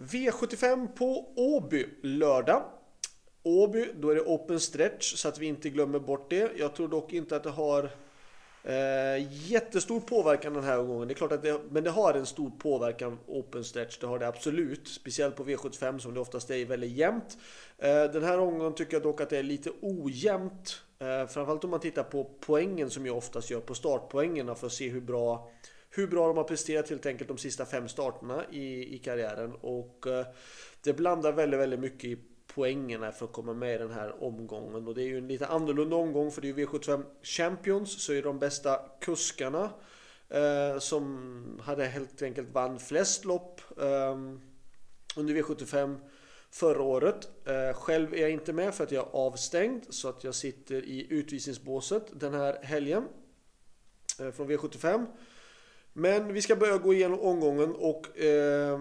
V75 på Åby lördag. Åby, då är det open stretch så att vi inte glömmer bort det. Jag tror dock inte att det har eh, jättestor påverkan den här gången. Det är klart att det, men det har en stor påverkan open stretch. Det har det absolut. Speciellt på V75 som det oftast är väldigt jämnt. Eh, den här omgången tycker jag dock att det är lite ojämnt. Eh, framförallt om man tittar på poängen som jag oftast gör på startpoängerna för att se hur bra hur bra de har presterat helt enkelt de sista fem starterna i, i karriären. Och eh, det blandar väldigt, väldigt mycket i poängerna för att komma med i den här omgången. Och det är ju en lite annorlunda omgång för det är ju V75 Champions så är de bästa kuskarna eh, som hade helt enkelt vann flest lopp eh, under V75 förra året. Eh, själv är jag inte med för att jag är avstängd så att jag sitter i utvisningsbåset den här helgen eh, från V75. Men vi ska börja gå igenom omgången och eh,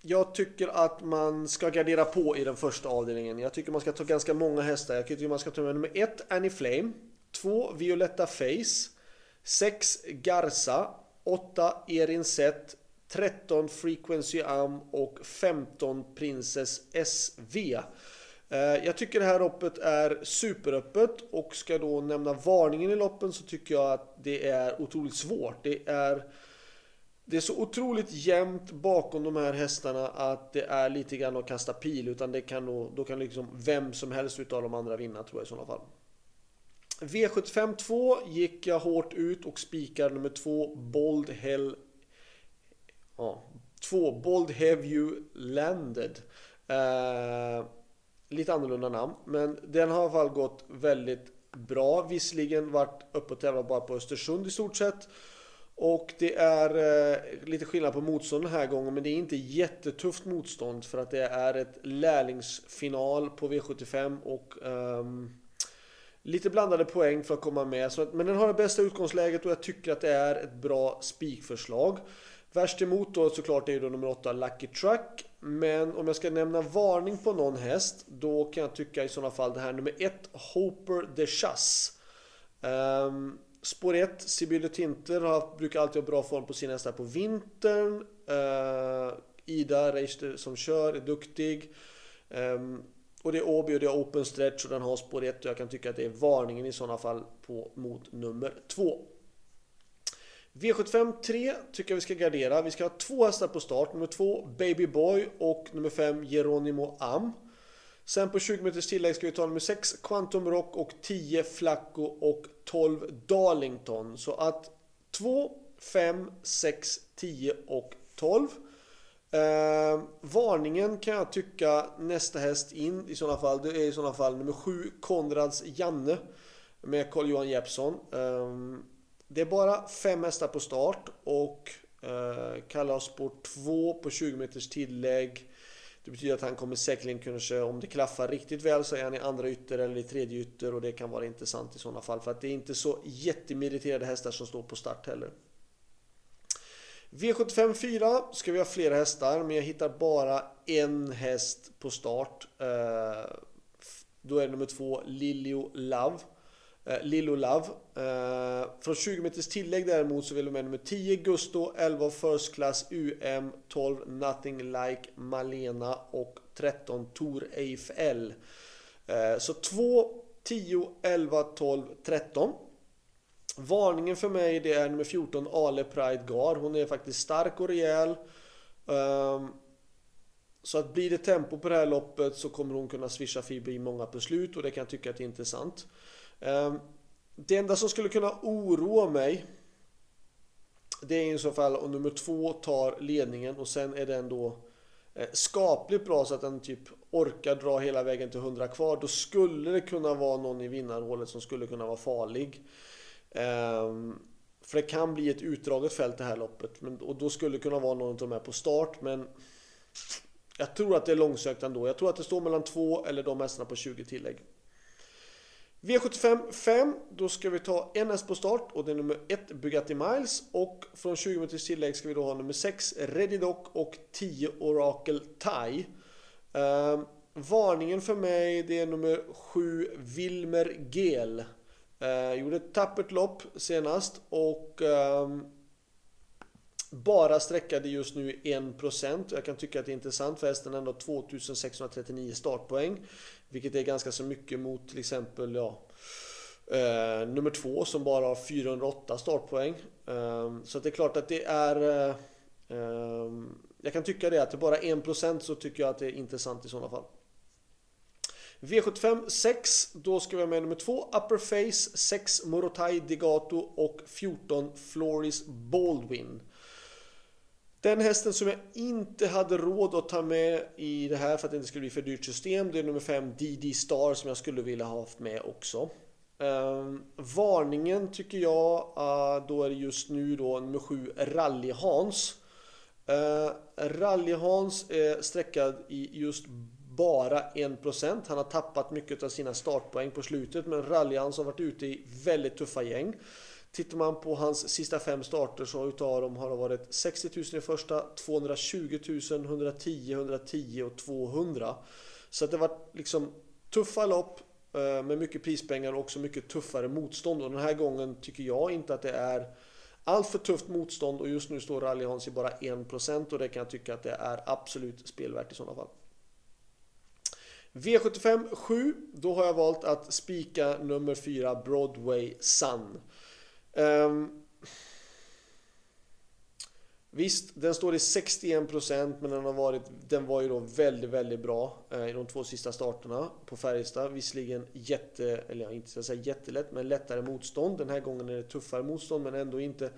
jag tycker att man ska gardera på i den första avdelningen. Jag tycker man ska ta ganska många hästar. Jag tycker man ska ta med nummer 1 Annie Flame, 2 Violetta Face, 6 Garza, 8 Erin Set, 13 Frequency Am och 15 Princess SV. Eh, jag tycker det här loppet är superöppet och ska då nämna varningen i loppen så tycker jag att det är otroligt svårt. Det är, det är så otroligt jämnt bakom de här hästarna att det är lite grann att kasta pil utan det kan då, då kan liksom vem som helst utav de andra vinna tror jag i sådana fall. V75 2 gick jag hårt ut och spikar nummer 2 Bold Hell Ja, 2 Bold Have You Landed. Uh, lite annorlunda namn. Men den har i alla fall gått väldigt bra. Visserligen varit uppe och tävlat bara på Östersund i stort sett. Och det är eh, lite skillnad på motstånd den här gången men det är inte jättetufft motstånd för att det är ett lärlingsfinal på V75 och um, lite blandade poäng för att komma med. Så att, men den har det bästa utgångsläget och jag tycker att det är ett bra spikförslag. Värst emot då såklart är ju då nummer 8 Lucky Truck. Men om jag ska nämna varning på någon häst då kan jag tycka i sådana fall det här nummer 1 Hoper de Chasse. Um, spår 1 Sibylle Tinter har, brukar alltid ha bra form på sina hästar på vintern. Uh, Ida Reister som kör är duktig. Um, och det är Åby och det är Open Stretch och den har spår 1 och jag kan tycka att det är varningen i sådana fall på, mot nummer 2. V75 3 tycker jag vi ska gardera. Vi ska ha två hästar på start. Nummer 2 Baby Boy och nummer 5 Geronimo Am. Sen på 20 meters tillägg ska vi ta nummer 6 Quantum Rock och 10 Flacco och 12 Darlington. Så att 2, 5, 6, 10 och 12. Eh, varningen kan jag tycka nästa häst in i sådana fall. Det är i sådana fall nummer 7 Konrads Janne med Carl-Johan Jeppsson. Eh, det är bara fem hästar på start och eh, Kallasport 2 på 20 meters tillägg. Det betyder att han kommer säkerligen kunna köra, om det klaffar riktigt väl så är han i andra ytter eller i tredje ytter och det kan vara intressant i sådana fall. För att det är inte så jättemeriterade hästar som står på start heller. V75 4 ska vi ha flera hästar men jag hittar bara en häst på start. Eh, då är det nummer två Lilio Love. Eh, Lilo Lillo Love. Eh, från 20 meters tillägg däremot så vill de med nummer 10 Gusto, 11 First Class UM, 12 Nothing Like Malena och 13 Tor Eiffel. Eh, så 2, 10, 11, 12, 13. Varningen för mig det är nummer 14 Ale Pride Gar. Hon är faktiskt stark och rejäl. Ehm, så att blir det tempo på det här loppet så kommer hon kunna swisha förbi många beslut och det kan jag tycka att är intressant. Ehm, det enda som skulle kunna oroa mig Det är i så fall om nummer två tar ledningen och sen är den då eh, skapligt bra så att den typ orkar dra hela vägen till 100 kvar. Då skulle det kunna vara någon i vinnarhålet som skulle kunna vara farlig. Ehm, för det kan bli ett utdraget fält det här loppet. och då skulle det kunna vara någon av de här på start. Men jag tror att det är långsökt ändå. Jag tror att det står mellan två eller de hästarna på 20 tillägg. V75 5, då ska vi ta en häst på start och det är nummer 1 Bugatti Miles och från 20 meters tillägg ska vi då ha nummer 6 Ready Doc och 10 Oracle Tie. Eh, varningen för mig det är nummer 7 Wilmer Gel. Eh, gjorde ett tappert lopp senast och eh, Bara sträckade just nu 1%. Jag kan tycka att det är intressant för hästen ändå 2639 startpoäng. Vilket är ganska så mycket mot till exempel ja, eh, nummer två som bara har 408 startpoäng. Eh, så det är klart att det är... Eh, ehm, jag kan tycka det att det bara är 1% så tycker jag att det är intressant i sådana fall. V75 6, då ska vi ha med nummer 2 Upper Face, 6 Morotai Degato och 14 Floris Baldwin. Den hästen som jag inte hade råd att ta med i det här för att det inte skulle bli för dyrt system, det är nummer 5 DD Star som jag skulle vilja ha haft med också. Uh, varningen tycker jag, uh, då är det just nu då nummer 7 Rally Hans. Uh, Rally Hans är sträckad i just bara 1%. Han har tappat mycket av sina startpoäng på slutet men Rally Hans har varit ute i väldigt tuffa gäng. Tittar man på hans sista fem starter så utav dem har det varit 60 000 i första, 220 000, 110, 110 och 200. Så att det var liksom tuffa lopp eh, med mycket prispengar och också mycket tuffare motstånd. Och den här gången tycker jag inte att det är allt för tufft motstånd och just nu står Rally Hans i bara 1% och det kan jag tycka att det är absolut spelvärt i sådana fall. V75 7, då har jag valt att spika nummer 4 Broadway Sun. Um, visst, den står i 61% men den, har varit, den var ju då väldigt, väldigt bra eh, i de två sista starterna på Färjestad. Visserligen jätte, eller inte ska säga jättelätt, men lättare motstånd. Den här gången är det tuffare motstånd men ändå inte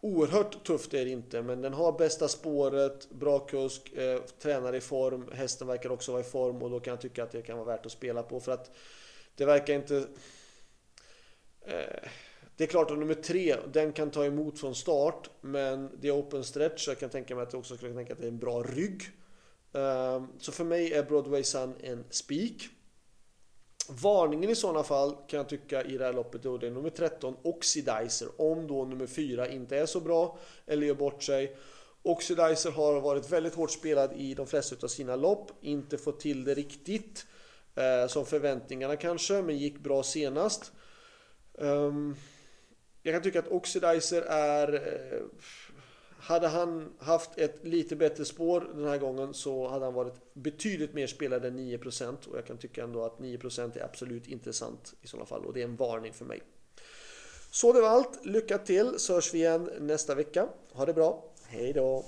Oerhört tufft är det inte, men den har bästa spåret, bra kusk, eh, tränar i form, hästen verkar också vara i form och då kan jag tycka att det kan vara värt att spela på för att det verkar inte... Det är klart att nummer tre, den kan ta emot från start, men det är open stretch så jag kan tänka mig att det också skulle tänka att det är en bra rygg. Ehm, så för mig är Broadway Sun en spik. Varningen i sådana fall kan jag tycka i det här loppet då det är nummer 13 Oxidizer. Om då nummer 4 inte är så bra eller gör bort sig. Oxidizer har varit väldigt hårt spelad i de flesta av sina lopp. Inte fått till det riktigt eh, som förväntningarna kanske, men gick bra senast. Um, jag kan tycka att Oxidizer är eh, hade han haft ett lite bättre spår den här gången så hade han varit betydligt mer spelad än 9% och jag kan tycka ändå att 9% är absolut intressant i sådana fall och det är en varning för mig. Så det var allt. Lycka till så hörs vi igen nästa vecka. Ha det bra. Hej då!